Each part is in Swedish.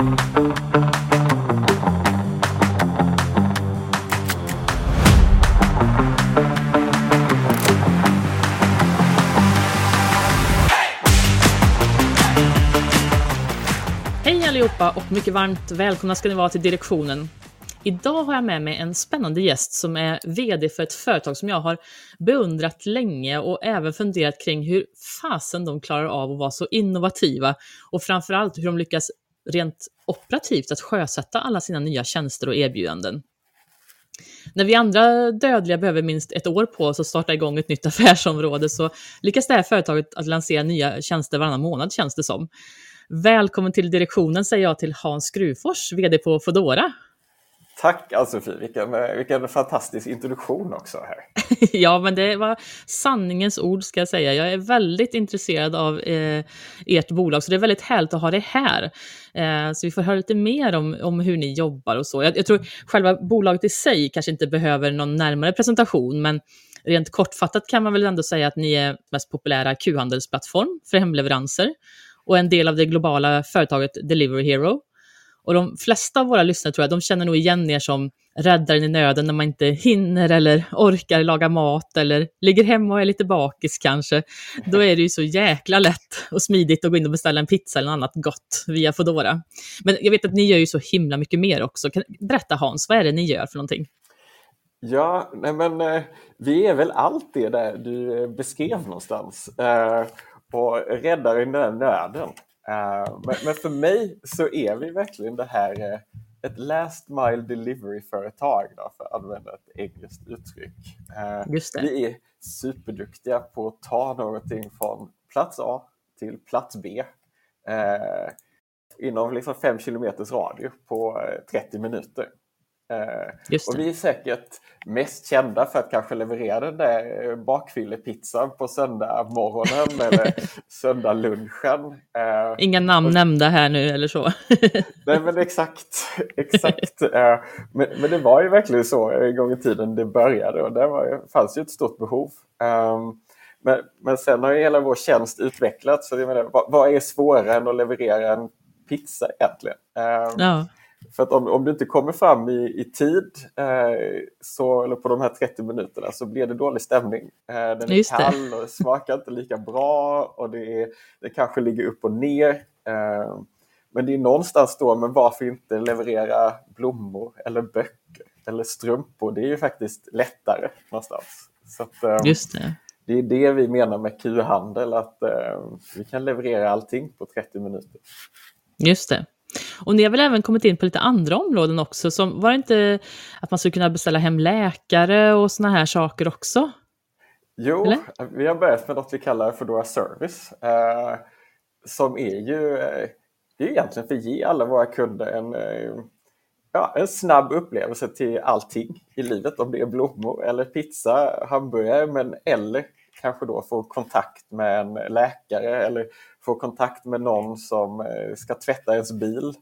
Hej allihopa och mycket varmt välkomna ska ni vara till direktionen. Idag har jag med mig en spännande gäst som är VD för ett företag som jag har beundrat länge och även funderat kring hur fasen de klarar av att vara så innovativa och framförallt hur de lyckas rent operativt att sjösätta alla sina nya tjänster och erbjudanden. När vi andra dödliga behöver minst ett år på oss att starta igång ett nytt affärsområde så lyckas det här företaget att lansera nya tjänster varannan månad känns det som. Välkommen till direktionen säger jag till Hans Skrufors, VD på Fodora. Tack Ann-Sofie, vilken, eh, vilken fantastisk introduktion också här. ja, men det var sanningens ord ska jag säga. Jag är väldigt intresserad av eh, ert bolag, så det är väldigt härligt att ha det här. Eh, så vi får höra lite mer om, om hur ni jobbar och så. Jag, jag tror själva bolaget i sig kanske inte behöver någon närmare presentation, men rent kortfattat kan man väl ändå säga att ni är mest populära Q-handelsplattform för hemleveranser och en del av det globala företaget Delivery Hero. Och de flesta av våra lyssnare tror jag, de känner nog igen er som räddaren i nöden när man inte hinner eller orkar laga mat eller ligger hemma och är lite bakis kanske. Då är det ju så jäkla lätt och smidigt att gå in och beställa en pizza eller något annat gott via Fodora. Men jag vet att ni gör ju så himla mycket mer också. Kan, berätta Hans, vad är det ni gör för någonting? Ja, nej men eh, vi är väl allt det där du beskrev någonstans. Eh, och räddar i nöden. Uh, men, för mig så är vi verkligen det här uh, ett last mile delivery-företag för att använda ett engelskt uttryck. Uh, vi är superduktiga på att ta någonting från plats A till plats B inom liksom fem kilometers radie på 30 minuter. Eh, och vi är säkert mest kända för att kanske leverera den där bakfyllepizzan på söndag morgonen eller söndag lunchen. Eh, Inga namn och... nämnda här nu eller så. nej men exakt, exakt. Eh, men, men, det var ju verkligen så en gång i tiden det började och det var, fanns ju ett stort behov. Ehm, men, men sen har ju hela vår tjänst utvecklats. Så jag menar, vad, vad är svårare än att leverera en pizza egentligen? Ehm, ja. För att om, om du inte kommer fram i, i tid, eh, så, eller på de här 30 minuterna, så blir det dålig stämning. Eh, den är Just kall och smakar inte lika bra och det, är, det kanske ligger upp och ner. Eh, men det är någonstans då, men varför inte leverera blommor eller böcker eller strumpor? Det är ju faktiskt lättare någonstans. Så att, eh, Just det. det är det vi menar med Q-handel, att eh, vi kan leverera allting på 30 minuter. Just det. Och ni har väl även kommit in på lite andra områden också, som var det inte att man skulle kunna beställa hem läkare och såna här saker också? Jo, Eller? vi har börjat med något vi kallar Foodora Service, eh, som är ju eh, det är egentligen för att ge alla våra kunder en, eh, ja, en snabb upplevelse till allting i livet, om det är blommor eller pizza, hamburgare, men eller kanske då få kontakt med en läkare eller få kontakt med någon som eh, ska tvätta ens bil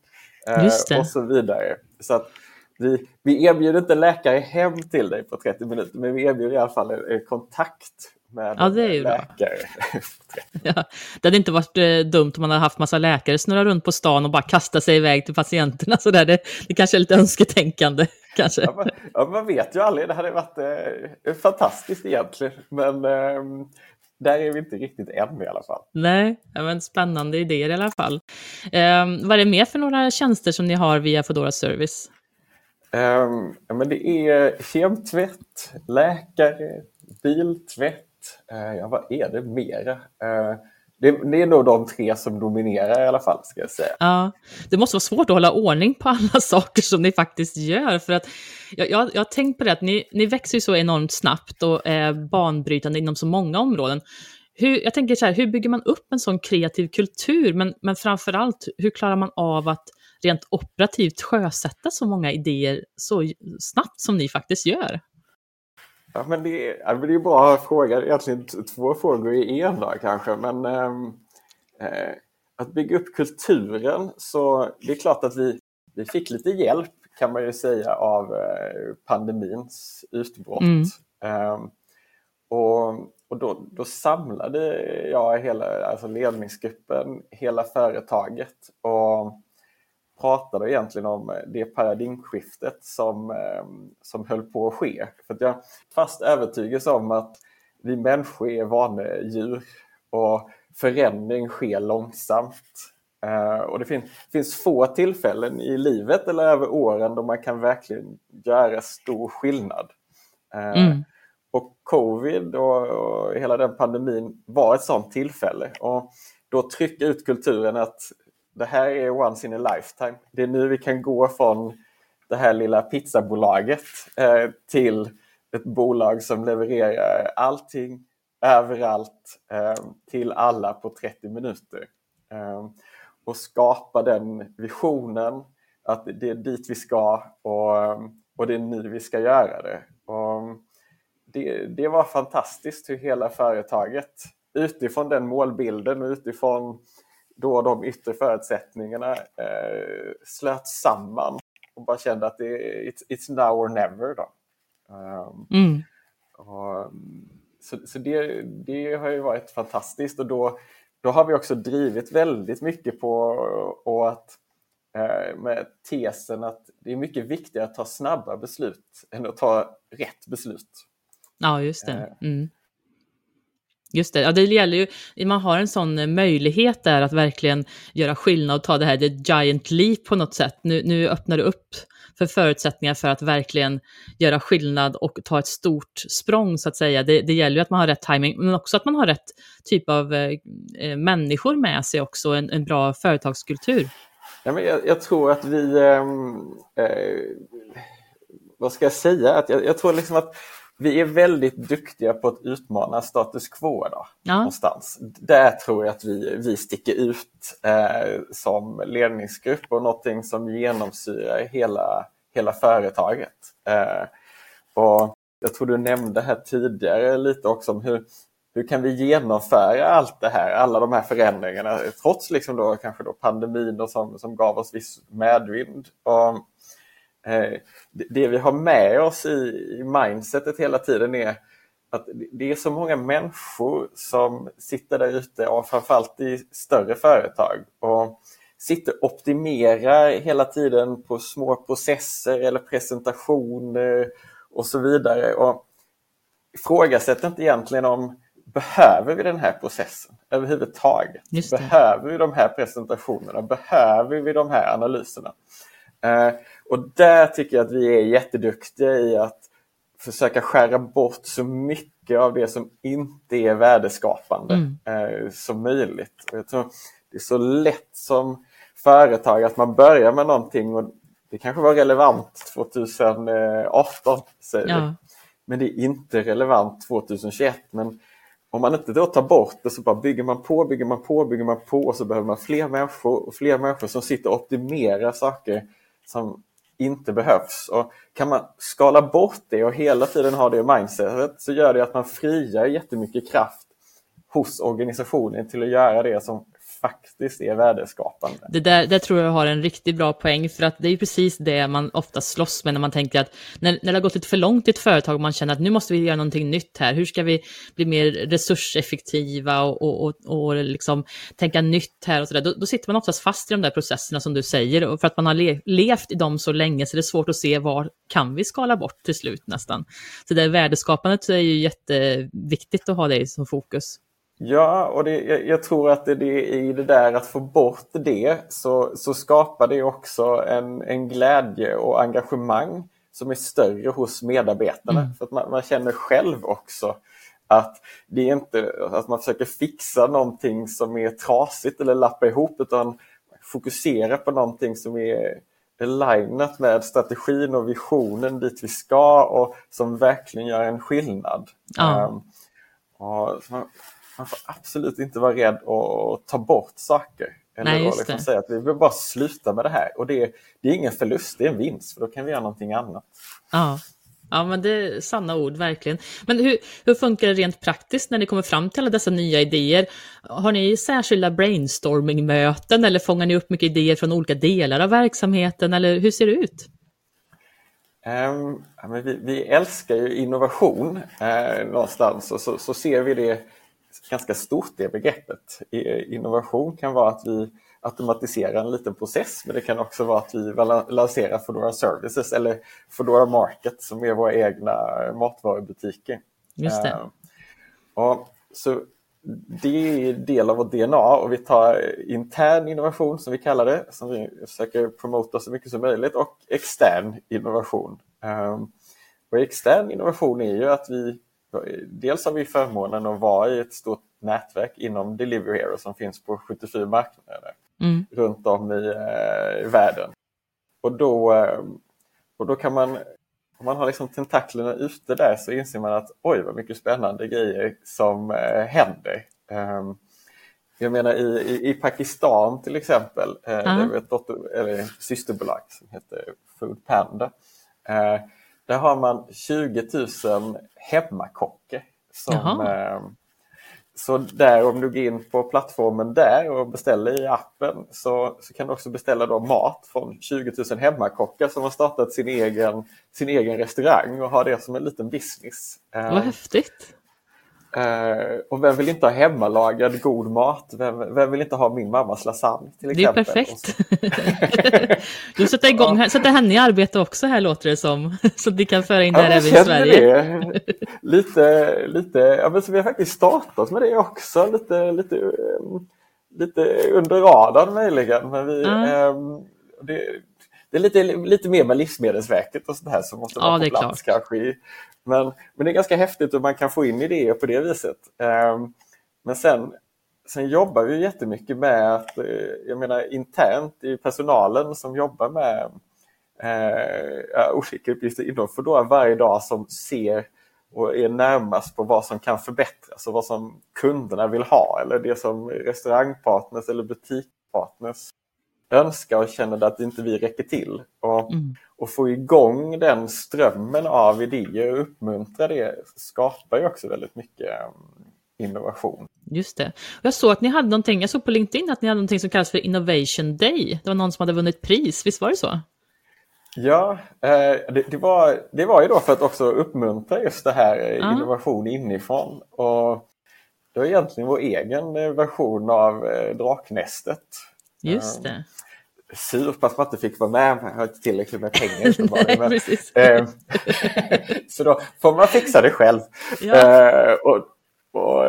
eh, och så vidare. Så att vi, vi erbjuder inte läkare hem till dig på 30 minuter, men vi erbjuder i alla fall en, kontakt med ja, det är ju läkare. ja, det hade inte varit eh, dumt om man hade haft massa läkare snurra runt på stan och bara kasta sig iväg till patienterna. Så där. Det, det kanske är lite önsketänkande. Kanske. Ja, man, ja, man vet ju aldrig. Det hade varit eh, fantastiskt egentligen. Men eh, där är vi inte riktigt än i alla fall. Nej, men spännande idéer i alla fall. Eh, vad är det mer för några tjänster som ni har via Foodora Service? Ja, men det är kemtvätt, läkare, biltvätt. Uh, ja, vad är det mera? Det, det, är nog de tre som dominerar i alla fall, ska jag säga. Ja, det måste vara svårt att hålla ordning på alla saker som ni faktiskt gör. För att jag, jag, jag har tänkt på det att ni, ni växer så enormt snabbt och är banbrytande inom så många områden. Hur, jag tänker så här, hur bygger man upp en sån kreativ kultur? Men, men framför allt, hur klarar man av att rent operativt sjösätta så många idéer så snabbt som ni faktiskt gör? Ja, men det, är, det är bra fråga. Egentligen två frågor i en då, kanske. Men ehm, eh, att bygga upp kulturen, så det är klart att vi, vi fick lite hjälp kan man ju säga av eh, pandemins utbrott. Mm. Eh, och och då, då samlade jag hela alltså ledningsgruppen, hela företaget och pratade egentligen om det paradigmskiftet som, som höll på att ske. För att jag fast övertygelse om att vi människor är vanedjur och förändring sker långsamt. Uh, och det fin finns få tillfällen i livet eller över åren då man kan verkligen göra stor skillnad. Mm. Och covid och, och, hela den pandemin var ett sådant tillfälle. Och då trycka ut kulturen att det här är once in a lifetime. Det är nu vi kan gå från det här lilla pizzabolaget eh, till ett bolag som levererar allting överallt eh, till alla på 30 minuter eh, och skapa den visionen att det är dit vi ska och, och det är nu vi ska göra det. Och det, det var fantastiskt hur hela företaget utifrån den målbilden och utifrån då de yttre förutsättningarna eh, slöt samman och bara kände att det är it's, it's now or never. Då. Um, mm. och, så så det, det har ju varit fantastiskt och då då har vi också drivit väldigt mycket på och att, eh, med tesen att det är mycket viktigare att ta snabba beslut än att ta rätt beslut. Ja, just det. Eh. Mm. Just det, ja, det gäller ju, man har en sån eh, möjlighet där att verkligen göra skillnad och ta det här the giant leap på något sätt. Nu, nu öppnar det upp för förutsättningar för att verkligen göra skillnad och ta ett stort språng så att säga. Det, det gäller ju att man har rätt timing, men också att man har rätt typ av eh, eh människor med sig också, en, en bra företagskultur. Ja, men jag, jag tror att vi, eh, eh, vad ska jag säga, att jag, jag tror liksom att vi är väldigt duktiga på att utmana status quo då, ja. någonstans. Där tror jag att vi, vi sticker ut eh, som ledningsgrupp och någonting som genomsyrar hela, hela företaget. Eh, och jag tror du nämnde här tidigare lite också om hur, hur kan vi genomföra allt det här, alla de här förändringarna, trots liksom då, kanske då pandemin och som, som gav oss viss medvind. Och, det vi har med oss i mindsetet hela tiden är att det är så många människor som sitter där ute, och framförallt i större företag, och sitter och optimerar hela tiden på små processer eller presentationer och så vidare. Och ifrågasätter inte egentligen om behöver vi den här processen överhuvudtaget? Behöver vi de här presentationerna? Behöver vi de här analyserna? Eh, och där tycker jag att vi är jätteduktiga i att försöka skära bort så mycket av det som inte är värdeskapande mm. eh, som möjligt. Jag tror det är så lätt som företag att man börjar med någonting och det kanske var relevant 2018, säger ja. men det är inte relevant 2021. Men om man inte då tar bort det så bara bygger man på, bygger man på, bygger man på och så behöver man fler människor och fler människor som sitter och optimerar saker som inte behövs. Och kan man skala bort det och hela tiden ha det mindsetet så gör det att man frigör jättemycket kraft hos organisationen till att göra det som faktiskt är värdeskapande. Det där, där tror jag har en riktigt bra poäng, för att det är precis det man ofta slåss med när man tänker att när, när det har gått lite för långt i ett företag och man känner att nu måste vi göra någonting nytt här, hur ska vi bli mer resurseffektiva och, och, och, och liksom tänka nytt här och så där, då, då, sitter man oftast fast i de där processerna som du säger, och för att man har le, levt i dem så länge så det är svårt att se var kan vi skala bort till slut nästan. Så det värdeskapandet är ju jätteviktigt att ha det som fokus. Ja, och det, jag, jag, tror att det, det, i det där att få bort det så, så skapar det också en, en glädje och engagemang som är större hos medarbetarna. Mm. För att man, man, känner själv också att det är inte att man försöker fixa någonting som är trasigt eller lappa ihop utan fokusera på någonting som är alignat med strategin och visionen dit vi ska och som verkligen gör en skillnad. Ja. Um, och man får absolut inte vara rädd att ta bort saker. Eller Nej, liksom det. säga att vi vill bara sluta med det här. Och det, det är ingen förlust, det är en vinst, för då kan vi göra någonting annat. Ja. Ja, men det är sanna ord, verkligen. Men hur, hur funkar det rent praktiskt när ni kommer fram till alla dessa nya idéer? Har ni särskilda brainstorming-möten eller fångar ni upp mycket idéer från olika delar av verksamheten? Eller hur ser det ut? Um, ja, vi, vi, älskar ju innovation uh, någonstans och så, så ser vi det ganska stort det begreppet. Innovation kan vara att vi automatisera en liten process, men det kan också vara att vi lanserar Foodora Services eller Foodora Market som är våra egna matvarubutiker. Just det. Och så det är del av vårt DNA och vi tar intern innovation som vi kallar det, som vi försöker promota så mycket som möjligt och extern innovation. Och extern innovation är ju att vi dels har vi förmånen att vara i ett stort nätverk inom Delivery Hero som finns på 74 marknader mm. runt om i, i eh, världen. Och då, eh, och då kan man, om man har liksom tentaklerna ute där så inser man att oj vad mycket spännande grejer som eh, händer. Um, jag menar i, i, i, Pakistan till exempel, uh -huh. där vi ett dotter, eller systerbolag som heter Food Panda. Uh, där har man 20 000 hemmakockar. Som, eh, så där om du går in på plattformen där och beställer i appen så, så kan du också beställa då mat från 20 000 hemmakockar som har startat sin egen, sin egen restaurang och har det som en liten business. Vad eh, häftigt! Uh, och vem vill inte ha hemmalagad god mat? Vem, vem vill inte ha min mammas lasagne? Till det är perfekt. du sätter, igång, ja. sätter henne i arbete också här låter det som. Så att vi kan föra in det här även i Sverige. Det. Lite, lite, ja, men så vi har faktiskt startat med det också. Lite, lite, lite under radarn möjligen. Men vi, mm. um, det, det är lite, lite mer med Livsmedelsverket och sånt här som måste vara ja, på plats kanske men, men det är ganska häftigt hur man kan få in idéer på det viset. Um, men sen, sen jobbar vi jättemycket med att, eh, jag menar internt i personalen som jobbar med eh, olika uppgifter inom Foodora varje dag som ser och är närmast på vad som kan förbättras och vad som kunderna vill ha eller det som restaurangpartners eller butikpartners önskar och känner att inte vi räcker till. Och, mm. och få igång den strömmen av idéer och uppmuntra det skapar ju också väldigt mycket um, innovation. Just det. Jag såg att ni hade någonting, jag såg på LinkedIn att ni hade någonting som kallas för Innovation Day. Det var någon som hade vunnit pris, visst var det så? Ja, eh, det, det, var, det var ju då för att också uppmuntra just det här eh, innovation inifrån. Och det var egentligen vår egen eh, version av Draknästet. Just det sur på att man inte fick vara med, jag har inte tillräckligt med pengar. Nej, men, eh, så då får man fixa det själv. Ja. Eh, och, och,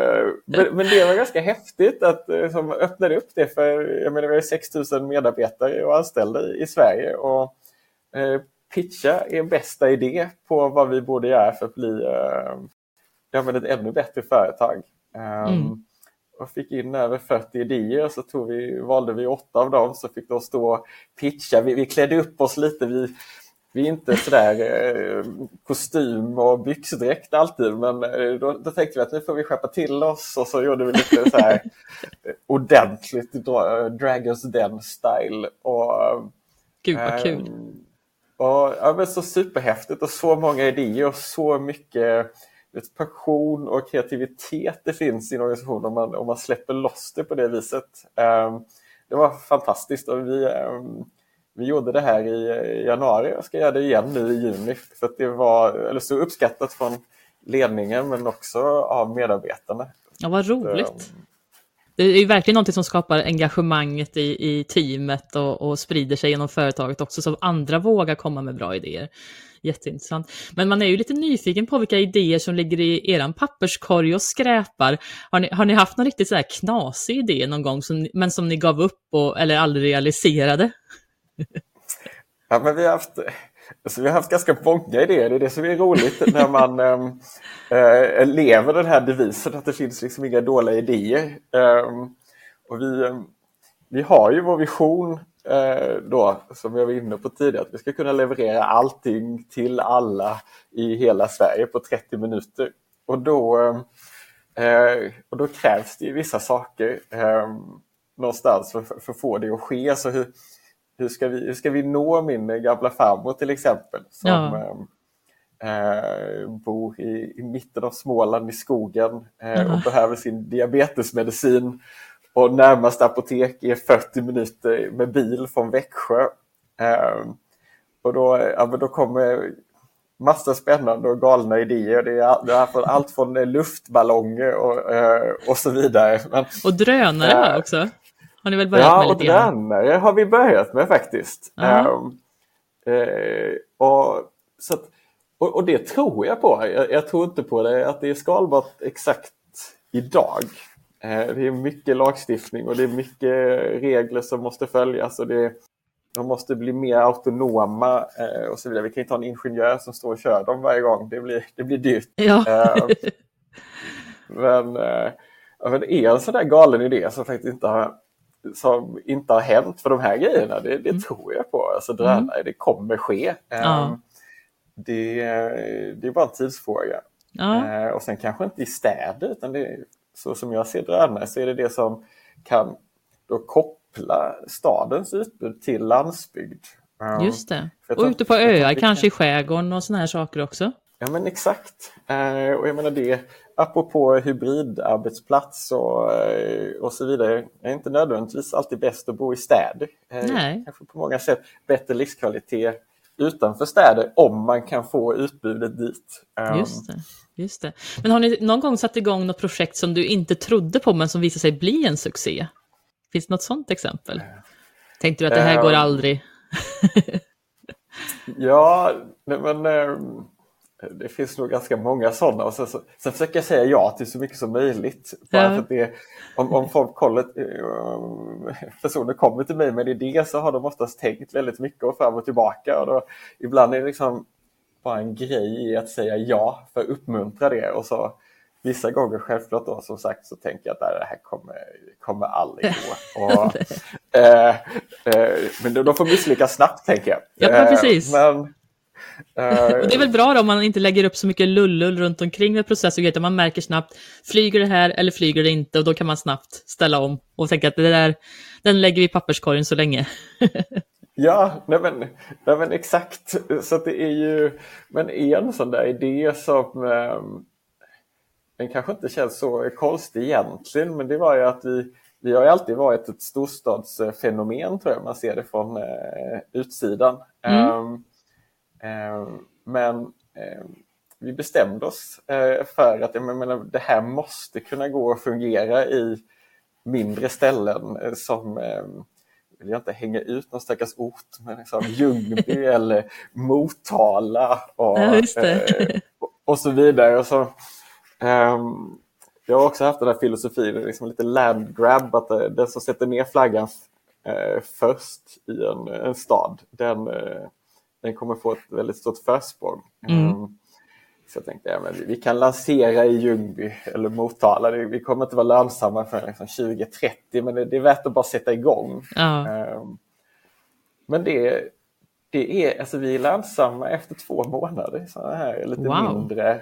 men, men, det var ganska häftigt att eh, som öppnade upp det för jag menar, vi har 6 000 medarbetare och anställda i, i Sverige. Och, eh, pitcha er bästa idé på vad vi borde göra för att bli ja, men ett ännu bättre företag. Um, mm och fick in över 40 idéer så tog vi, valde vi åtta av dem så fick de stå och pitcha. Vi, vi klädde upp oss lite. Vi, vi är inte sådär eh, kostym och byxdräkt alltid men eh, då, då, tänkte vi att nu får vi skärpa till oss och så gjorde vi lite så här eh, ordentligt Dragons Den style. Och, Gud vad kul! Um, och, ja, men så superhäftigt och så många idéer och så mycket vet, passion och kreativitet det finns i en organisation om man, om man släpper loss det på det viset. Um, det var fantastiskt och vi, um, vi gjorde det här i januari och ska göra det igen nu i juni. För det var eller så uppskattat från ledningen men också av medarbetarna. Ja, vad roligt. Um, det är verkligen något som skapar engagemanget i, i teamet och, och sprider sig genom företaget också, så andra vågar komma med bra idéer. Jätteintressant. Men man är ju lite nyfiken på vilka idéer som ligger i er papperskorg och skräpar. Har ni, har ni haft någon riktigt så här knasig idé någon gång, som, men som ni gav upp och, eller aldrig realiserade? ja, men vi har haft Alltså, vi har haft ganska många idéer, det är det som är roligt när man äh, lever den här devisen att det finns liksom inga dåliga idéer. Ähm, och vi, ehm, vi har ju vår vision då, som jag var inne på tidigare, att vi ska kunna leverera allting till alla i hela Sverige på 30 minuter. Och då, och då krävs det vissa saker någonstans för, för, att få det att ske. Så hur, hur ska vi, hur ska vi nå min gamla farmor till exempel som ja. äh, bor i, i, mitten av Småland i skogen äh, och behöver sin diabetesmedicin och närmaste apotek är 40 minuter med bil från Växjö. Äh, och då, ja, då kommer massa spännande och galna idéer. Det är, det är allt från luftballonger och, och så vidare. Men, och drönare också? Har ni väl börjat ja, med och lite grann? drönare har vi börjat med faktiskt. Ja. Um, eh, och, så att, och, och det tror jag på. Jag, jag tror inte på det att det är skalbart exakt idag. Eh, det är mycket lagstiftning och det är mycket regler som måste följas och det, de måste bli mer autonoma eh, och så vidare. Vi kan inte ha en ingenjör som står och kör dem varje gång. Det blir, det blir dyrt. Ja. Eh, men, men är en sån där galen idé som faktiskt inte har, som inte har hänt för de här grejerna, det, det tror jag på. Alltså drönare, det kommer ske. Ja. det, det är bara en tidsfråga. ja. Och sen kanske inte i städer, utan det, är- så som jag ser drönare så är det det som kan då koppla stadens utbud till landsbygd. Just det. Och ute på öar, kanske kan- i skärgården och såna här saker också. Ja men exakt. Eh, och jag menar det, apropå hybridarbetsplats och, eh, och så vidare, är inte nödvändigtvis alltid bäst att bo i städer. Eh, Nej. Kanske på många sätt bättre livskvalitet utanför städer om man kan få utbudet dit. Eh, Just det. Just det. Men har ni någon gång satt igång något projekt som du inte trodde på men som visade sig bli en succé? Finns det något sånt exempel? Tänkte du att det här Eh, går aldrig? Ja, men eh, det finns nog ganska många sådana. Och sen, så, sen försöker jag säga ja till så mycket som möjligt. Bara Ja. det, om, om folk kollar, eh, personer kommer till mig med en idé så har de oftast tänkt väldigt mycket och fram och tillbaka. Och då, ibland är det liksom bara en grej i att säga ja för att uppmuntra det. Och så Vissa gånger självklart då som sagt så tänker jag att nej, det här kommer, kommer aldrig gå. Och, eh, eh, men de får misslyckas snabbt tänker jag. Ja, men Eh, precis. Men, Och det är väl bra då om man inte lägger upp så mycket lullull runt omkring med process och grejer, utan man märker snabbt, flyger det här eller flyger det inte? Och då kan man snabbt ställa om och tänka att det där, den lägger vi i papperskorgen så länge. Ja, nej men, nej men exakt. Så det är ju, men en sån där idé som ehm, den kanske inte känns så konstig egentligen, men det var ju att vi, vi har alltid varit ett storstadsfenomen tror jag, man ser det från eh, utsidan. Mm. Ehm, men ehm, vi bestämde oss eh, för att jag menar, det här måste kunna gå att fungera i mindre ställen eh, som ehm, vill jag inte hänga ut någon stackars ort, men liksom Ljungby eller Motala och, Ja, eh, och, och så vidare. Och så, ehm, jag har också haft den här filosofin, liksom lite land grab, att den som sätter ner flaggan eh, först i en, en stad, den, eh, den kommer få ett väldigt stort försprång. Mm. Ehm, så jag tänkte, ja, men vi- vi kan lansera i Ljungby eller Motala. Vi kommer inte vara lönsamma förrän liksom 2030, men det, det är värt att bara sätta igång. Ja, Ehm, Men det, det är, alltså vi är lönsamma efter två månader i sådana här lite Wow. mindre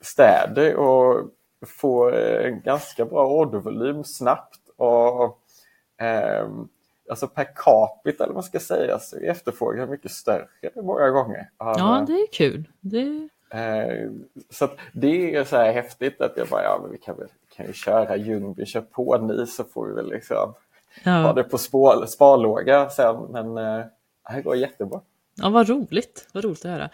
städer och får en ganska bra ordervolym snabbt. Och, ehm, alltså per capita, eller vad man ska säga, så är efterfrågan mycket större många gånger. ja det är kul. Det... Eh, Så det är så här häftigt att jag bara, ja men vi kan väl kan ju köra Ljungby, kör på ni så får vi väl liksom ha Ja. det på spår, sparlåga sen. Men eh, det går jättebra. ja, vad roligt. Vad roligt att höra.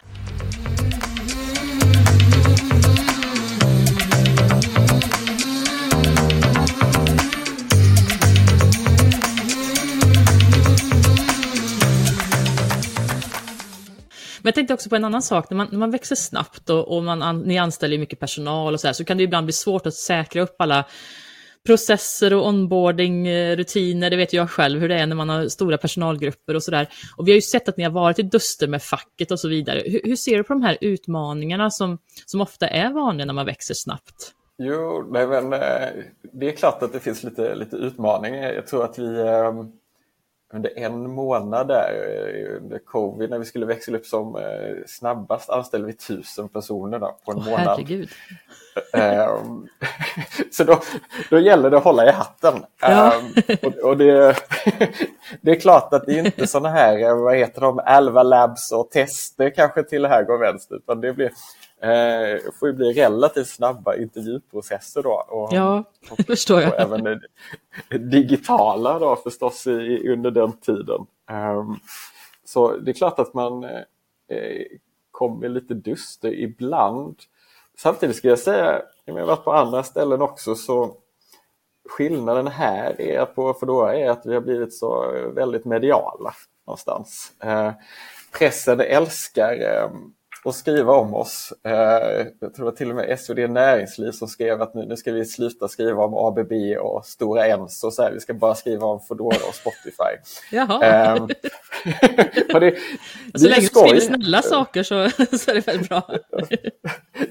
Jag tänkte också på en annan sak. När man, när man växer snabbt och, och man an, ni anställer mycket personal och så här, så kan det ibland bli svårt att säkra upp alla processer och onboarding, eh, rutiner. Det vet jag själv hur det är när man har stora personalgrupper och sådär. Och vi har ju sett att ni har varit i duster med facket och så vidare. Hur, hur ser du på de här utmaningarna som, som ofta är vanliga när man växer snabbt? Jo, nej, men eh, det är klart att det finns lite, lite utmaningar. Jag tror att vi eh, under en månad där eh, under covid när vi skulle växla upp som eh, snabbast anställde vi tusen personer då, på en Åh, månad. Ehm, så då, då gäller det att hålla i hatten. Ja. Ehm, och, och det, det är klart att det är inte sådana här, eh, vad heter de, Alva Labs och tester kanske till höger och vänster, utan det blir, eh, får ju bli relativt snabba intervjuprocesser då. Och, Ja, det förstår jag. och även digitala då förstås i, under den tiden. Ehm, så det är klart att man eh, eh, kommer lite duster ibland. Samtidigt ska jag säga, jag har varit på andra ställen också, så skillnaden här är på Foodora är att vi har blivit så väldigt mediala någonstans. Eh, pressen älskar eh, att skriva om oss. Eh, jag tror det var till och med SvD Näringsliv som skrev att nu, nu ska vi sluta skriva om ABB och Stora Enso. Så här, vi ska bara skriva om Foodora och Spotify. Jaha. Eh, det, så länge du skriver snälla saker så, så är det väl bra.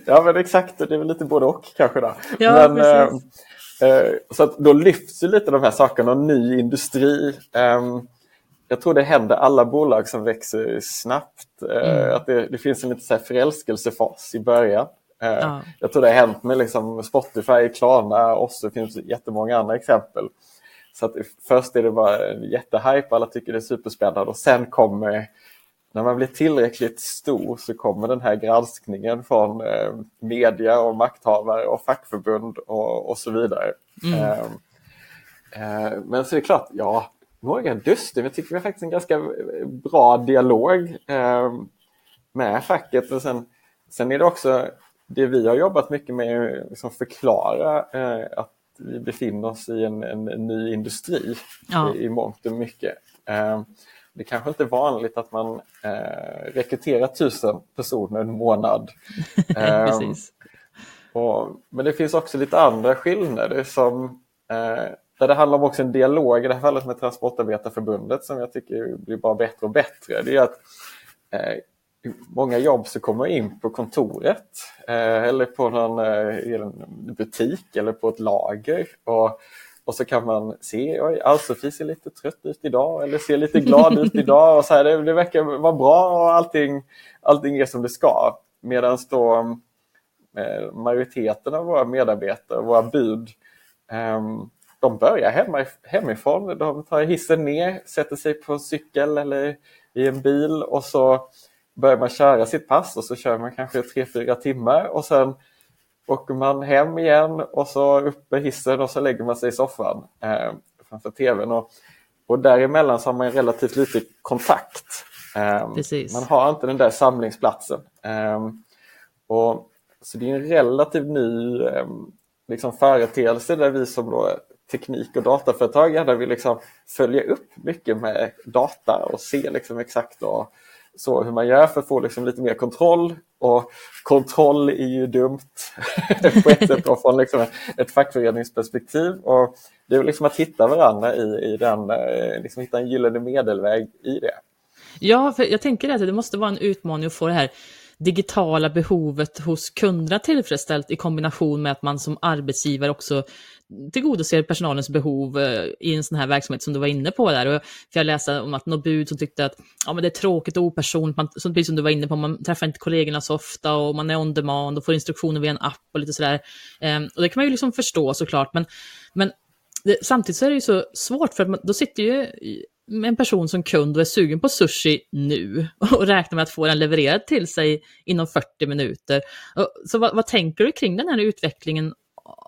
ja men exakt, det är väl lite både och kanske. Då. Ja, men, precis. Eh, så att då lyfts ju lite de här sakerna, ny industri. Eh, jag tror det händer alla bolag som växer snabbt. Eh, Mm. Att det, det finns en lite så här förälskelsefas i början. Eh, Ja. Jag tror det har hänt med liksom Spotify, Klarna och så finns jättemånga andra exempel. Så att först är det bara jättehype, alla tycker det är superspännande och sen kommer, när man blir tillräckligt stor så kommer den här granskningen från eh, media och makthavare och fackförbund och, och så vidare. Mm. Eh, eh, men så är det klart, ja, Morgan Dustin, jag tycker vi har faktiskt en ganska bra dialog eh, med facket. Och sen, sen är det också det vi har jobbat mycket med, att liksom förklara eh, att vi befinner oss i en, en, en ny industri Ja. i, i mångt och mycket. Eh, det kanske inte är vanligt att man eh, rekryterar tusen personer en månad. Eh, och, men det finns också lite andra skillnader som eh, där det handlar om också en dialog, i det här fallet med Transportarbetarförbundet som jag tycker blir bara bättre och bättre. Det är att eh, många jobb så kommer in på kontoret eh, eller på någon eh, en butik eller på ett lager och, och så kan man se, oj, Ann-Sofie ser lite trött ut idag eller ser lite glad ut idag och så här, det, det verkar vara bra och allting, allting är som det ska. Medan då eh, majoriteten av våra medarbetare, våra bud, ehm, de börjar hemma, hemifrån. De tar hissen ner, sätter sig på en cykel eller i en bil och så börjar man köra sitt pass och så kör man kanske tre fyra timmar och sen åker man hem igen och så upp med hissen och så lägger man sig i soffan eh, framför tvn. Och, och däremellan så har man relativt lite kontakt. Eh. Man har inte den där samlingsplatsen. Eh, och, så det är en relativt ny eh, liksom företeelse där vi som då teknik och dataföretag gärna vill liksom följa upp mycket med data och se liksom exakt och så hur man gör för att få liksom lite mer kontroll. Och kontroll är ju dumt på ett sätt från liksom ett fackföreningsperspektiv. Och det är liksom att hitta varandra i, i den, eh, liksom hitta en gyllene medelväg i det. Ja, för jag tänker att det måste vara en utmaning att få det här digitala behovet hos kunderna tillfredsställt i kombination med att man som arbetsgivare också tillgodoser personalens behov eh, i en sån här verksamhet som du var inne på där. Och jag läste om att något bud som tyckte att ja, men det är tråkigt och opersonligt, man, som, precis som du var inne på, man träffar inte kollegorna så ofta och man är on demand och får instruktioner via en app och lite sådär. Ehm, och det kan man ju liksom förstå såklart, men, men det, samtidigt så är det ju så svårt för att man, då sitter ju en person som kund och är sugen på sushi nu och räknar med att få den levererad till sig inom 40 minuter. Så vad, vad tänker du kring den här utvecklingen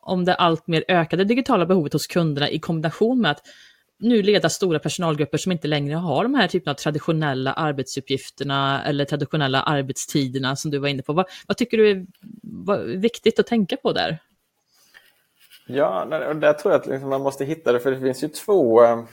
om det allt mer ökade digitala behovet hos kunderna i kombination med att nu leda stora personalgrupper som inte längre har de här typerna av traditionella arbetsuppgifterna eller traditionella arbetstiderna som du var inne på. Vad, vad tycker du är viktigt att tänka på där? Ja, och där tror jag att liksom man måste hitta det, för det finns ju två eh,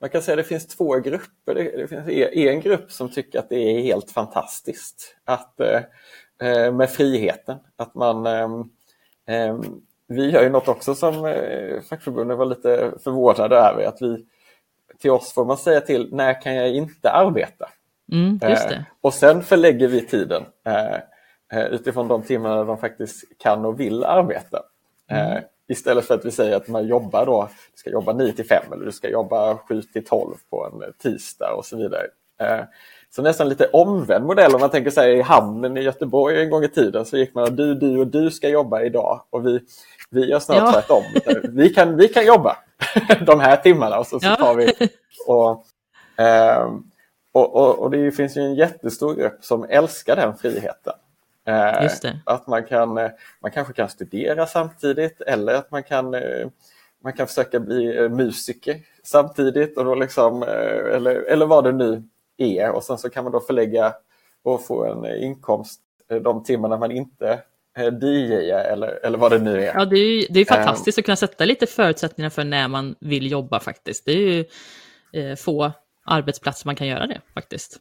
man kan säga att det finns två grupper. Det finns en grupp som tycker att det är helt fantastiskt att, eh, med friheten. Att man, eh, vi gör ju något också som eh, fackförbundet var lite förvånade över. Att vi, till oss får man säga till, när kan jag inte arbeta? Mm, och sen förlägger vi tiden utifrån de timmarna de faktiskt kan och vill arbeta. Mm. Istället för att vi säger att man jobbar då, du ska jobba 9 till 5 eller du ska jobba 7 till 12 på en tisdag och så vidare. Så nästan lite omvänd modell om man tänker sig i hamnen i Göteborg en gång i tiden så gick man och du, du och du ska jobba idag och vi, vi gör snart ja. tvärtom. Vi kan, vi kan jobba de här timmarna och så, så tar vi och, och, och, och det finns ju en jättestor grupp som älskar den friheten. Det. Att man, kan, man kanske kan studera samtidigt eller att man kan, man kan försöka bli musiker samtidigt och då liksom, eller, eller vad det nu är. Och sen så kan man då förlägga och få en inkomst de timmarna man inte DJ eller, eller vad det nu är. Ja, det är, ju, det är fantastiskt um, att kunna sätta lite förutsättningar för när man vill jobba faktiskt. Det är ju eh, få arbetsplatser man kan göra det faktiskt.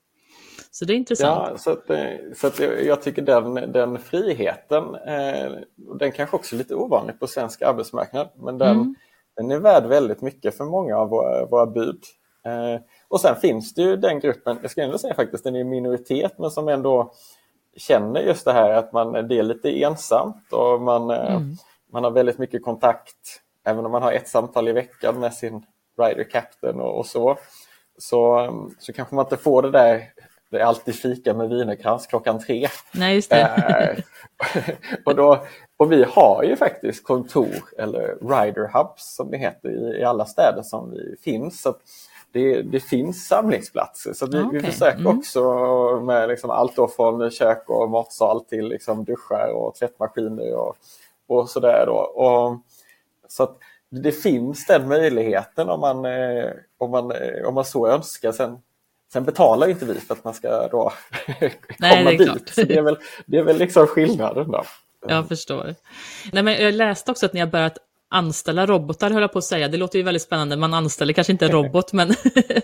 Så det är intressant. Ja, så, att, eh, så att jag tycker den, den friheten, eh, den kanske också är lite ovanlig på svensk arbetsmarknad, men den, mm. den är värd väldigt mycket för många av våra, våra bud. Eh, och sen finns det ju den gruppen, jag ska ändå säga faktiskt, den är minoritet, men som ändå känner just det här att man, det är lite ensamt och man, eh, mm. man har väldigt mycket kontakt, även om man har ett samtal i veckan med sin rider captain och, och så, så, så kanske man inte får det där det är alltid fika med wienerkrans klockan tre. Nej, just det. Eh, och, då, och vi har ju faktiskt kontor, eller rider hubs som det heter, i, i alla städer som vi finns. Så det, det, finns samlingsplatser. Så vi, okay. vi försöker mm. också med liksom allt då från kök och matsal till liksom duschar och tvättmaskiner och, och sådär. Då. Och, så att det finns den möjligheten om man, eh, om man, eh, om man så önskar. Sen Sen betalar inte vi för att man ska då Nej, komma dit. Klart. Så det är väl, det är väl liksom skillnaden då. Jag förstår. Nej, men jag läste också att ni har börjat anställa robotar, höll jag på att säga. Det låter ju väldigt spännande. Man anställer kanske inte en robot, men,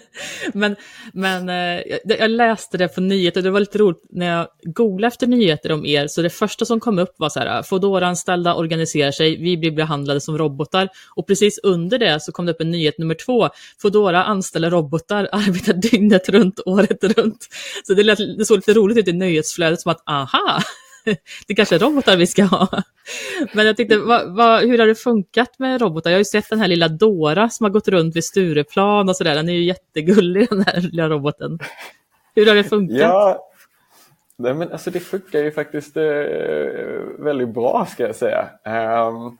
men, men eh, jag läste det på nyheter. Det var lite roligt när jag googlade efter nyheter om er, så det första som kom upp var så här, Foodora-anställda organiserar sig, vi blir behandlade som robotar. Och precis under det så kom det upp en nyhet nummer två, Foodora anställer robotar, arbetar dygnet runt, året runt. Så det, lät, det såg lite roligt ut i nyhetsflödet, som att aha, det kanske är robotar vi ska ha. Men jag tyckte, vad, vad, hur har det funkat med robotar? Jag har ju sett den här lilla Dora som har gått runt vid Stureplan och sådär. Den är ju jättegullig den här lilla roboten. Hur har det funkat? Ja, nej men alltså det funkar ju faktiskt eh, väldigt bra ska jag säga. Um,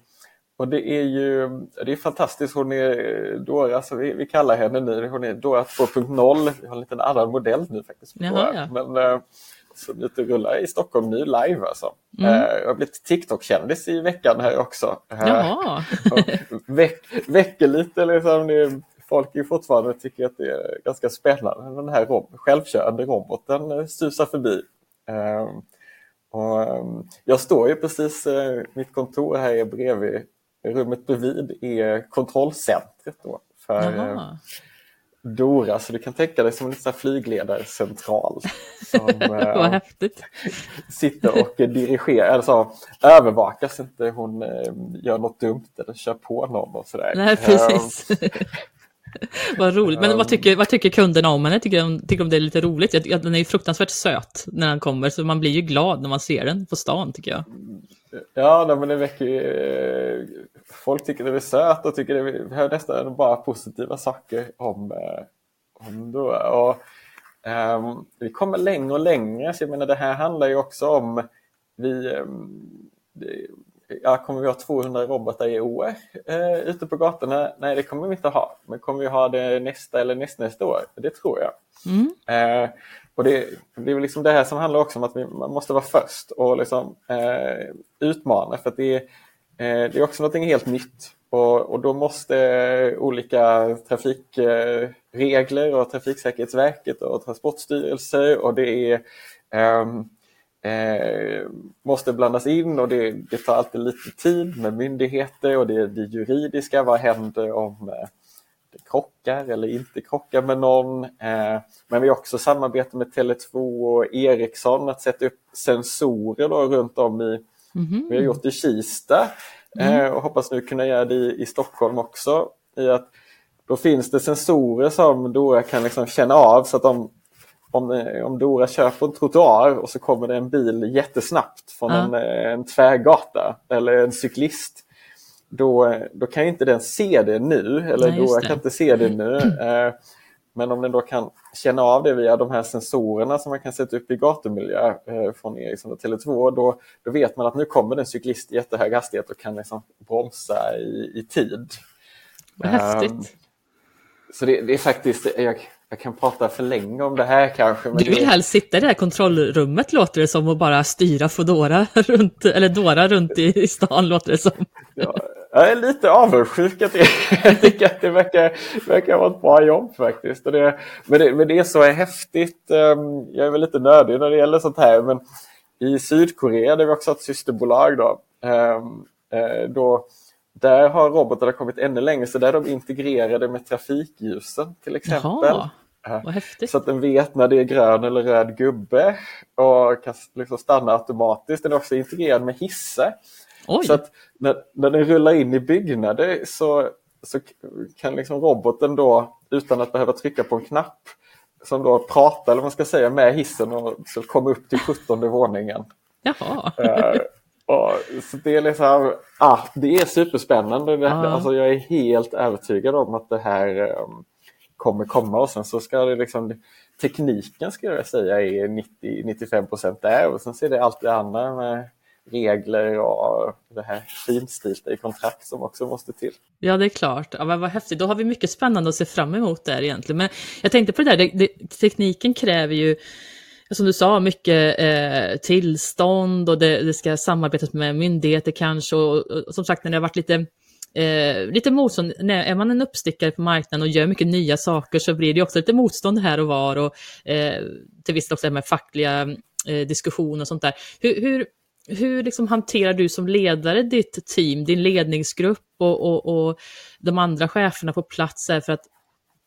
och det är ju det är fantastiskt, hon är Dora, så vi, vi kallar henne nu, hon är Dora 2.0, vi har en liten annan modell nu faktiskt. Jaha, ja. Men, ute och rullar i Stockholm nu live alltså. Mm. Uh, jag har blivit TikTok-kändis i veckan här också. Uh, Jaha. väck, väcker lite liksom, det, folk är fortfarande tycker att det är ganska spännande. Den här rob självkörande roboten susar förbi. Uh, och, um, jag står ju precis, mitt kontor här är bredvid, rummet bredvid är kontrollcentret då för Dora, så du kan tänka dig som en flygledarcentral. Som Vad eh, häftigt. sitter och dirigerar, alltså övervakar så inte hon eh, gör något dumt eller kör på någon och sådär. Nej, precis. vad roligt. Men vad tycker, vad tycker kunderna om henne? Tycker de, tycker de det är lite roligt? Den är ju fruktansvärt söt när den kommer, så man blir ju glad när man ser den på stan, tycker jag. Ja, nej, men det väcker ju... Folk tycker det är söt och tycker det vi hör nästan bara positiva saker om, eh, om då. Och, um, vi kommer längre och längre, så jag menar det här handlar ju också om vi, um, det, ja, kommer vi ha 200 robotar i år eh, ute på gatorna? Nej, det kommer vi inte ha. Men kommer vi ha det nästa eller nästnästa år? Det tror jag. Mm. Eh, och det, det är liksom det här som handlar också om att vi, man måste vara först och liksom, eh, utmana för att det är, Eh, det är också något helt nytt. Och, och då måste eh, olika trafikregler eh, och Trafiksäkerhetsverket och Transportstyrelsen och det är ehm, eh, måste blandas in och det, det, tar alltid lite tid med myndigheter och det det juridiska. Vad händer om eh, det krockar eller inte krockar med någon? Eh, men vi har också samarbete med Tele2 och Ericsson att sätta upp sensorer då runt om i, mm vi har gjort i Kista mm. och hoppas nu kunna göra det i, i Stockholm också. I att då finns det sensorer som då kan liksom känna av så att de om, eh, om Dora kör på en trottoar och så kommer det en bil jättesnabbt från ja. en, eh, en tvärgata eller en cyklist. Då, då kan inte den se det nu, eller Nej, Dora kan inte se det nu. Men om den då kan känna av det via de här sensorerna som man kan sätta upp i gatumiljö eh, från Ericsson och Tele2, då, då vet man att nu kommer en cyklist i jättehög hastighet och kan liksom bromsa i, i tid. Häftigt. Um, så det, det, är faktiskt, jag, jag kan prata för länge om det här kanske. Du vill det... helst sitta i det här kontrollrummet låter det som och bara styra Foodora runt, eller Dora runt i, stan låter det som. Ja, jag är lite avundsjuk att jag tycker att det verkar, verkar vara ett bra jobb faktiskt. det, men, det, men det är så häftigt. Ehm, jag är väl lite nördig när det gäller sånt här. Men i Sydkorea, där vi också har ett systerbolag, då, ehm, eh, då, där har robotarna kommit ännu längre, så där är de integrerade med trafikljusen till exempel. Jaha. Så att den vet när det är grön eller röd gubbe och kan liksom stanna automatiskt. Den är också integrerad med hissar. Oj. Så att när, när den rullar in i byggnader så, så kan liksom roboten då utan att behöva trycka på en knapp som då pratar, eller man ska säga, med hissen och så komma upp till 17 våningen. Jaha. Uh, och, så det är liksom, ah, det är superspännande. Det, ah. alltså, jag är helt övertygad om att det här um, kommer komma och sen så ska det liksom tekniken ska jag säga är 90-95 procent där och sen så är det allt det andra med regler och det här finstilta i kontrakt som också måste till. Ja, det är klart. Ja, men vad häftigt. Då har vi mycket spännande att se fram emot där egentligen. Men jag tänkte på det där, det, det, tekniken kräver ju som du sa, mycket eh, tillstånd och det, det, ska samarbetas med myndigheter kanske. Och, och, som sagt, när det har varit lite eh, lite motstånd. När, är man en uppstickare på marknaden och gör mycket nya saker så blir det också lite motstånd här och var och eh, till viss del också med fackliga eh, diskussioner och sånt där. Hur, hur, hur liksom hanterar du som ledare ditt team, din ledningsgrupp och, och, och de andra cheferna på plats för att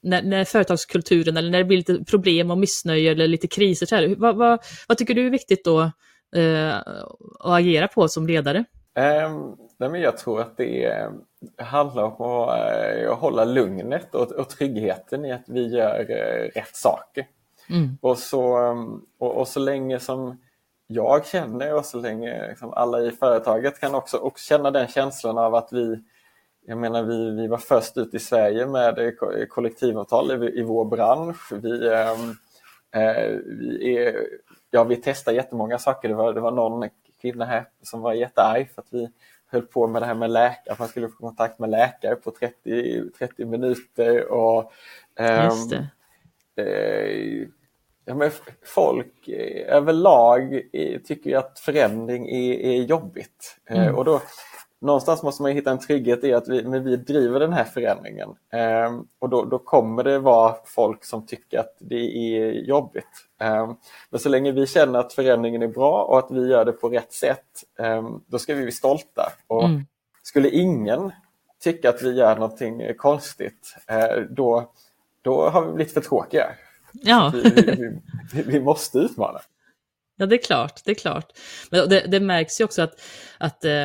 när, när, företagskulturen eller när det blir lite problem och missnöje eller lite kriser, så här, vad, vad, vad tycker du är viktigt då eh, att agera på som ledare? Um, nej men jag tror att det är, handlar om att, uh, hålla lugnet och, och tryggheten i att vi gör uh, rätt saker. Mm. Och, så, um, och, och, så länge som jag känner och så länge liksom, alla i företaget kan också, också känna den känslan av att vi jag menar, vi, vi var först ut i Sverige med kollektivavtal i, i vår bransch. Vi, um, uh, vi, är, ja, vi testar jättemånga saker. Det var, det var någon kvinna här som var jättearg för att vi höll på med det här med läkare, att man skulle få kontakt med läkare på 30, 30 minuter. Och, eh, ja, men folk överlag tycker att förändring är, är jobbigt. Eh, mm. och då, någonstans måste man hitta en trygghet i att vi, men vi driver den här förändringen. Eh, och då, då, kommer det vara folk som tycker att det är jobbigt. Eh, men så länge vi känner att förändringen är bra och att vi gör det på rätt sätt, eh, då ska vi bli stolta. Och mm. Skulle ingen tycka att vi gör någonting konstigt, eh, då, då har vi blivit för tråkiga. Ja. Vi, vi, vi, vi måste utmana. Ja, det är klart. Det är klart. Men det, det märks ju också att, att eh,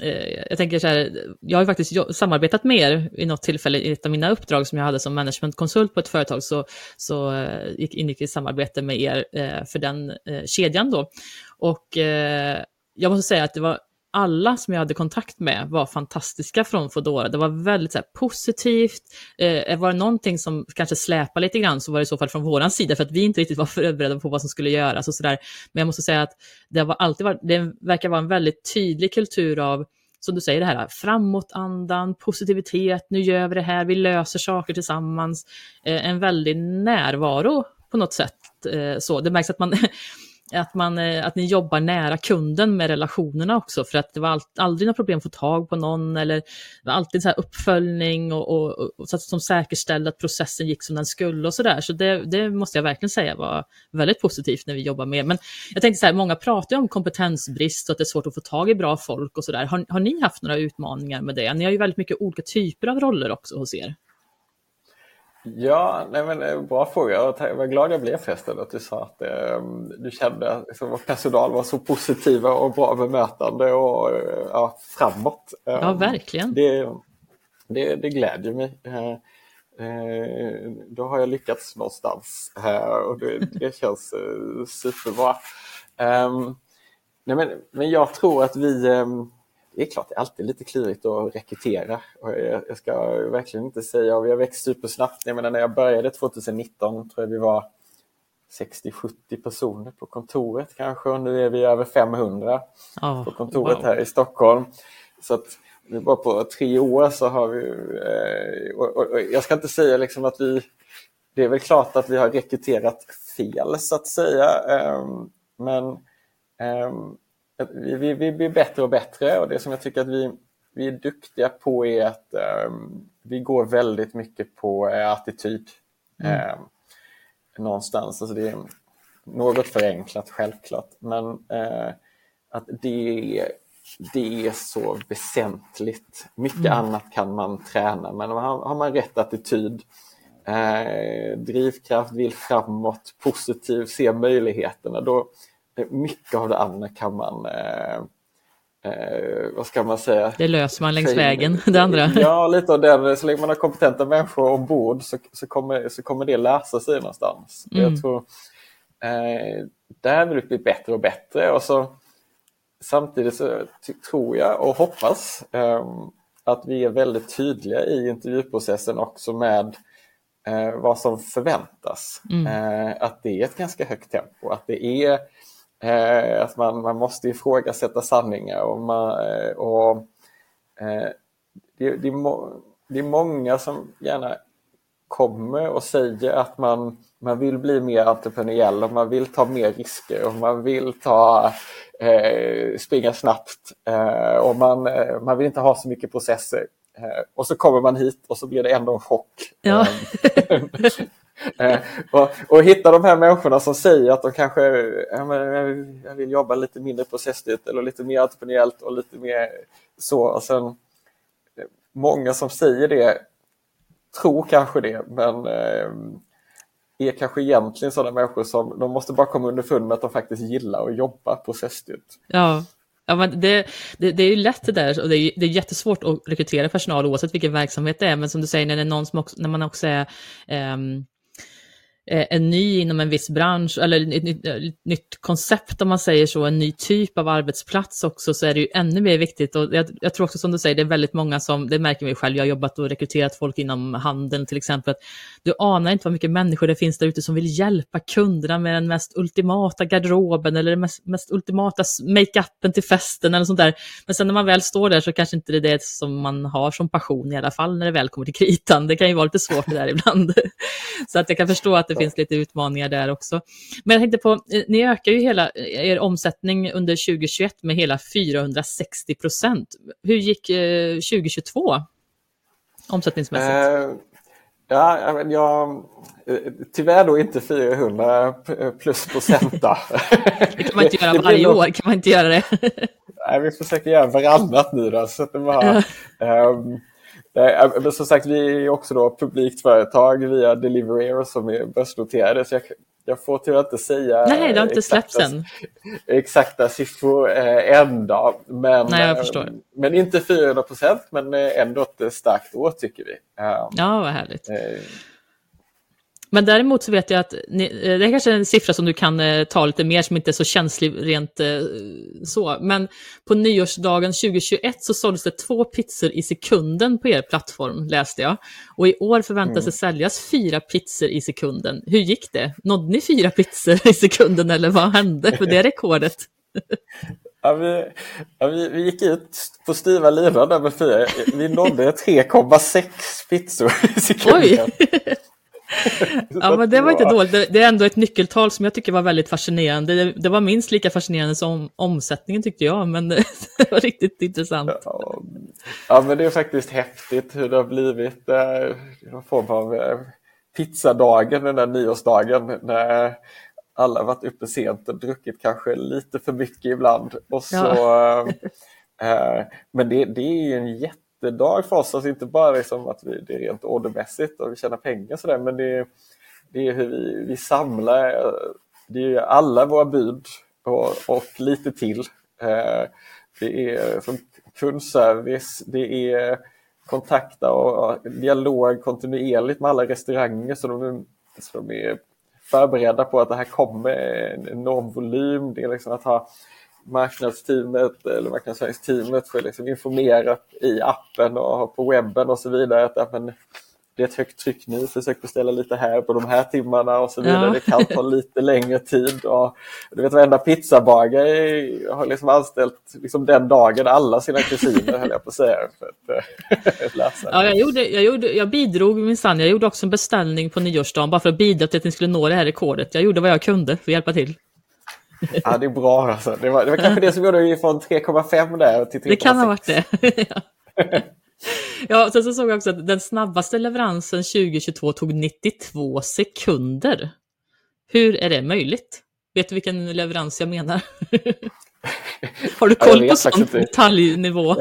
eh jag tänker så här, jag har ju faktiskt samarbetat med er i något tillfälle i ett av mina uppdrag som jag hade som managementkonsult på ett företag, så, så eh, gick ingick i samarbete med er eh, för den eh, kedjan då. Och eh, jag måste säga att det var alla som jag hade kontakt med var fantastiska från Fodora. Det var väldigt så här, positivt. Eh, var det någonting som kanske släpade lite grann så var det i så fall från vår sida för att vi inte riktigt var förberedda på vad som skulle göras och sådär. Men jag måste säga att det, var alltid varit, det verkar vara en väldigt tydlig kultur av som du säger, det här framåtandan, positivitet, nu gör vi det här, vi löser saker tillsammans. Eh, en väldig närvaro på något sätt. Eh, så det märks att man att, man, eh, att ni jobbar nära kunden med relationerna också, för att det var all, aldrig några problem att få tag på någon, eller det var alltid så här uppföljning och, och, och så att, som säkerställde att processen gick som den skulle och sådär. Så det, det måste jag verkligen säga var väldigt positivt när vi jobbar med. Men jag tänkte så här, många pratar ju om kompetensbrist och att det är svårt att få tag i bra folk och sådär. Har, har ni haft några utmaningar med det? Ni har ju väldigt mycket olika typer av roller också hos er. Ja, nej men, eh, bra fråga. Jag var glad jag blev förresten att du sa att eh, du kände att liksom, personal var så positiva och bra bemötande och eh, ja, framåt. Ja, ehm, verkligen. Det, det, det glädjer mig. Eh, eh, då har jag lyckats någonstans och det, det känns eh, superbra. Ehm, nej men, men jag tror att vi ehm, det är klart, det är alltid lite klurigt att rekrytera. Och jag, ska verkligen inte säga, vi har växt supersnabbt. Jag menar, när jag började 2019 tror jag vi var 60-70 personer på kontoret kanske och nu är vi över 500 oh, på kontoret wow. här i Stockholm. Så att bara på tre år så har vi, eh, och, och, och jag ska inte säga liksom att vi, det är väl klart att vi har rekryterat fel så att säga, ehm, men ehm, vi, vi, vi blir bättre och bättre och det som jag tycker att vi, vi är duktiga på är att um, vi går väldigt mycket på uh, attityd. Mm. Um, någonstans. Alltså det, något förenklat självklart, men eh, att det, det är så väsentligt. Mycket mm. annat kan man träna, men har, har man rätt attityd, eh, drivkraft, vill framåt, positiv, se möjligheterna, då mycket av det andra kan man eh, eh, vad ska man säga? Det löser man längs Säg, vägen, det andra. Ja, lite av den. Så länge man har kompetenta människor ombord så, så, kommer, så kommer det lösa sig någonstans. Mm. Jag tror eh, där vill det bli bättre och bättre. Och så, samtidigt så tror jag och hoppas eh, att vi är väldigt tydliga i intervjuprocessen också med eh, vad som förväntas. Mm. Eh, att det är ett ganska högt tempo, att det är Eh, att man, man måste ifrågasätta sanningar och, man, eh, och eh, det, det, är må, det är många som gärna kommer och säger att man, man vill bli mer entreprenöriell och man vill ta mer risker och man vill ta, eh, springa snabbt eh, och man, eh, man vill inte ha så mycket processer. Eh, och så kommer man hit och så blir det ändå en chock. Ja. Eh, och, och, hitta de här människorna som säger att de kanske jag vill jobba lite mindre processstyrt eller lite mer entreprenöriellt och lite mer så. Och sen, eh, många som säger det tror kanske det, men eh, är kanske egentligen sådana människor som de måste bara komma underfund med att de faktiskt gillar att jobba processstyrt. Ja, Ja, men det, det, det, är ju lätt det där och det är, det är jättesvårt att rekrytera personal oavsett vilken verksamhet det är. Men som du säger, när, det är någon som också, när man också är um, Eh, en ny inom en viss bransch, eller ett nytt, ett nytt, koncept om man säger så, en ny typ av arbetsplats också, så är det ju ännu mer viktigt. Och jag, jag, tror också som du säger, det är väldigt många som, det märker vi själv, jag har jobbat och rekryterat folk inom handeln till exempel. Du anar inte vad mycket människor det finns där ute som vill hjälpa kunderna med den mest ultimata garderoben eller den mest, mest ultimata makeupen till festen eller sånt där. Men sen när man väl står där så kanske inte det är det som man har som passion i alla fall när det väl kommer till kritan. Det kan ju vara lite svårt det där ibland. så att jag kan förstå att det finns lite utmaningar där också. Men jag tänkte på, eh, ni ökar ju hela eh, er omsättning under 2021 med hela 460 procent. Hur gick eh, 2022 omsättningsmässigt? Uh, ja, men jag, tyvärr då inte 400 plus procent. det kan man inte göra varje år, kan man inte göra det? Nej, vi försöker göra varannat nu då. Så att det bara, um, men som sagt, vi är också då publikt företag via Delivery som är börsnoterade. Så jag, jag får tyvärr inte säga Nej, det har inte släppts än. exakta siffror eh, än. Då. Men, Nej, jag förstår. Eh, men inte 400 procent, men eh, ändå ett starkt år tycker vi. Ja, vad härligt. Eh, men däremot så vet jag att ni, eh, det är kanske är en siffra som du kan eh, ta lite mer som inte är så känslig rent eh, så. Men på nyårsdagen 2021 så såldes det två pizzor i sekunden på er plattform läste jag. Och i år förväntas mm. det säljas fyra pizzor i sekunden. Hur gick det? Nådde ni fyra pizzor i sekunden eller vad hände med det rekordet? Ja, vi, ja, vi, vi, gick ut på styva linan där med fyra. Vi nådde 3,6 pizzor i sekunden. Oj! ja, men det var inte dåligt. Det, är ändå ett nyckeltal som jag tycker var väldigt fascinerande. Det, var minst lika fascinerande som omsättningen tyckte jag, men det var riktigt intressant. Ja, ja, men det är faktiskt häftigt hur det har blivit eh, någon form av eh, pizzadagen, den där nyårsdagen, när alla varit uppe sent och druckit kanske lite för mycket ibland. Och så, ja. eh men det, det är ju en jätte jättedag för oss. Alltså inte bara liksom att vi, det är rent ordermässigt och vi tjänar pengar sådär men det är, det är hur vi, vi samlar. Det är alla våra bud och, och lite till. Eh, det är som kundservice, det är kontakta och dialog kontinuerligt med alla restauranger så de, så de är förberedda på att det här kommer en enorm volym. Det är liksom att ha marknadsteamet eller marknadsföringsteamet får liksom informerat i appen och på webben och så vidare att ja, men, det är ett högt tryck nu, försök beställa lite här på de här timmarna och så vidare. Ja. Det kan ta lite längre tid. Och, du vet varenda pizzabagare har liksom anställt liksom den dagen alla sina kusiner höll jag på att säga. För att, eh. Ja, jag, gjorde, jag, gjorde, jag bidrog minsann, jag gjorde också en beställning på nyårsdagen bara för att bidra till att ni skulle nå det här rekordet. Jag gjorde vad jag kunde för att hjälpa till. Ja, det är bra alltså. Det var, det var kanske det som gjorde från 3,5 där till 3,6. Det kan ha varit det. ja, sen så såg jag också att den snabbaste leveransen 2022 tog 92 sekunder. Hur är det möjligt? Vet du vilken leverans jag menar? Har du koll på sån detaljnivå?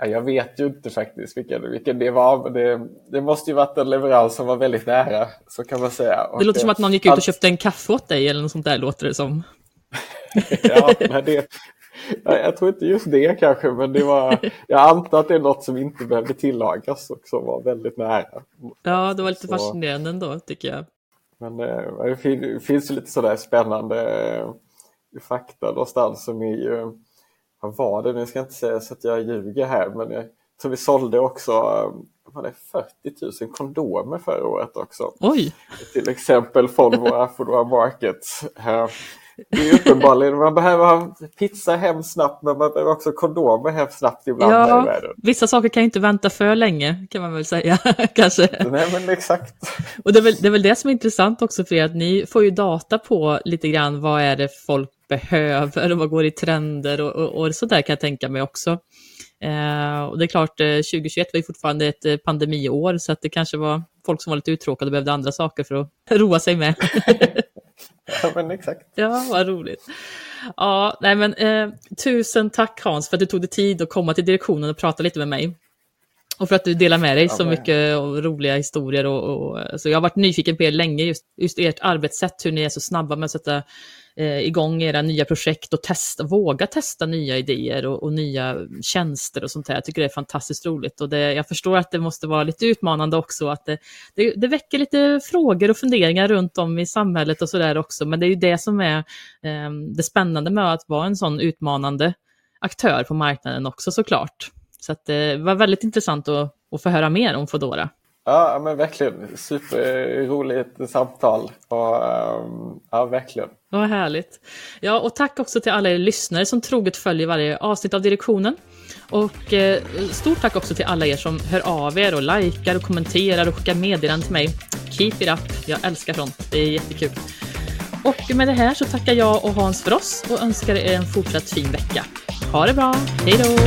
Jag vet ju inte faktiskt vilken, vilken det var, men det, det måste ju varit en leverans som var väldigt nära, så kan man säga. det låter som att någon gick ut och köpte en kaffe åt dig eller något sånt där, låter det som. ja, men det, jag tror inte just det kanske, men det var, jag antar att det är något som inte behövde tillagas och som var väldigt nära. Ja, det var lite så. fascinerande ändå, tycker jag. Men eh, det finns ju lite sådär spännande eh, fakta någonstans som är ju, vad var det, nu ska jag inte säga så att jag ljuger här, men jag tror vi sålde också var det 40 000 kondomer förra året också. Oj! Till exempel Volvo Affordora Market. Det är uppenbarligen, man behöver ha pizza hem snabbt men man behöver också kondomer hem snabbt ibland ja, här i världen. Vissa saker kan inte vänta för länge kan man väl säga kanske. Nej men exakt. Och det är, väl, det är väl det som är intressant också för er att ni får ju data på lite grann vad är det folk behöver och vad går i trender och, och, och sådär kan jag tänka mig också. Eh, och det är klart, eh, 2021 var ju fortfarande ett eh, pandemiår så att det kanske var folk som var lite uttråkade och behövde andra saker för att roa sig med. Ja, men exakt. Ja, vad roligt. Ja, nej men eh, tusen tack Hans för att du tog dig tid att komma till direktionen och prata lite med mig. Och för att du delar med dig så mycket roliga historier. Och, och, alltså jag har varit nyfiken på er länge, just, just ert arbetssätt, hur ni är så snabba med att sätta eh, igång era nya projekt och testa, våga testa nya idéer och, och, nya tjänster och sånt här. Jag tycker det är fantastiskt roligt och det, jag förstår att det måste vara lite utmanande också, att det, det, det väcker lite frågor och funderingar runt om i samhället och sådär också, men det är ju det som är eh, det spännande med att vara en sån utmanande aktör på marknaden också såklart. Så att, eh, det var väldigt intressant att, att få höra mer om Fodora. Ja, men verkligen. Superroligt samtal. Och, ehm, ja, verkligen. Vad härligt. Ja, och tack också till alla er lyssnare som troget följer varje avsnitt av Direktionen. Och eh, stort tack också till alla er som hör av er och likar och kommenterar och skickar meddelanden till mig. Keep it up. Jag älskar sånt. Det är jättekul. Och med det här så tackar jag och Hans för oss och önskar er en fortsatt fin vecka. Ha det bra. Hej då!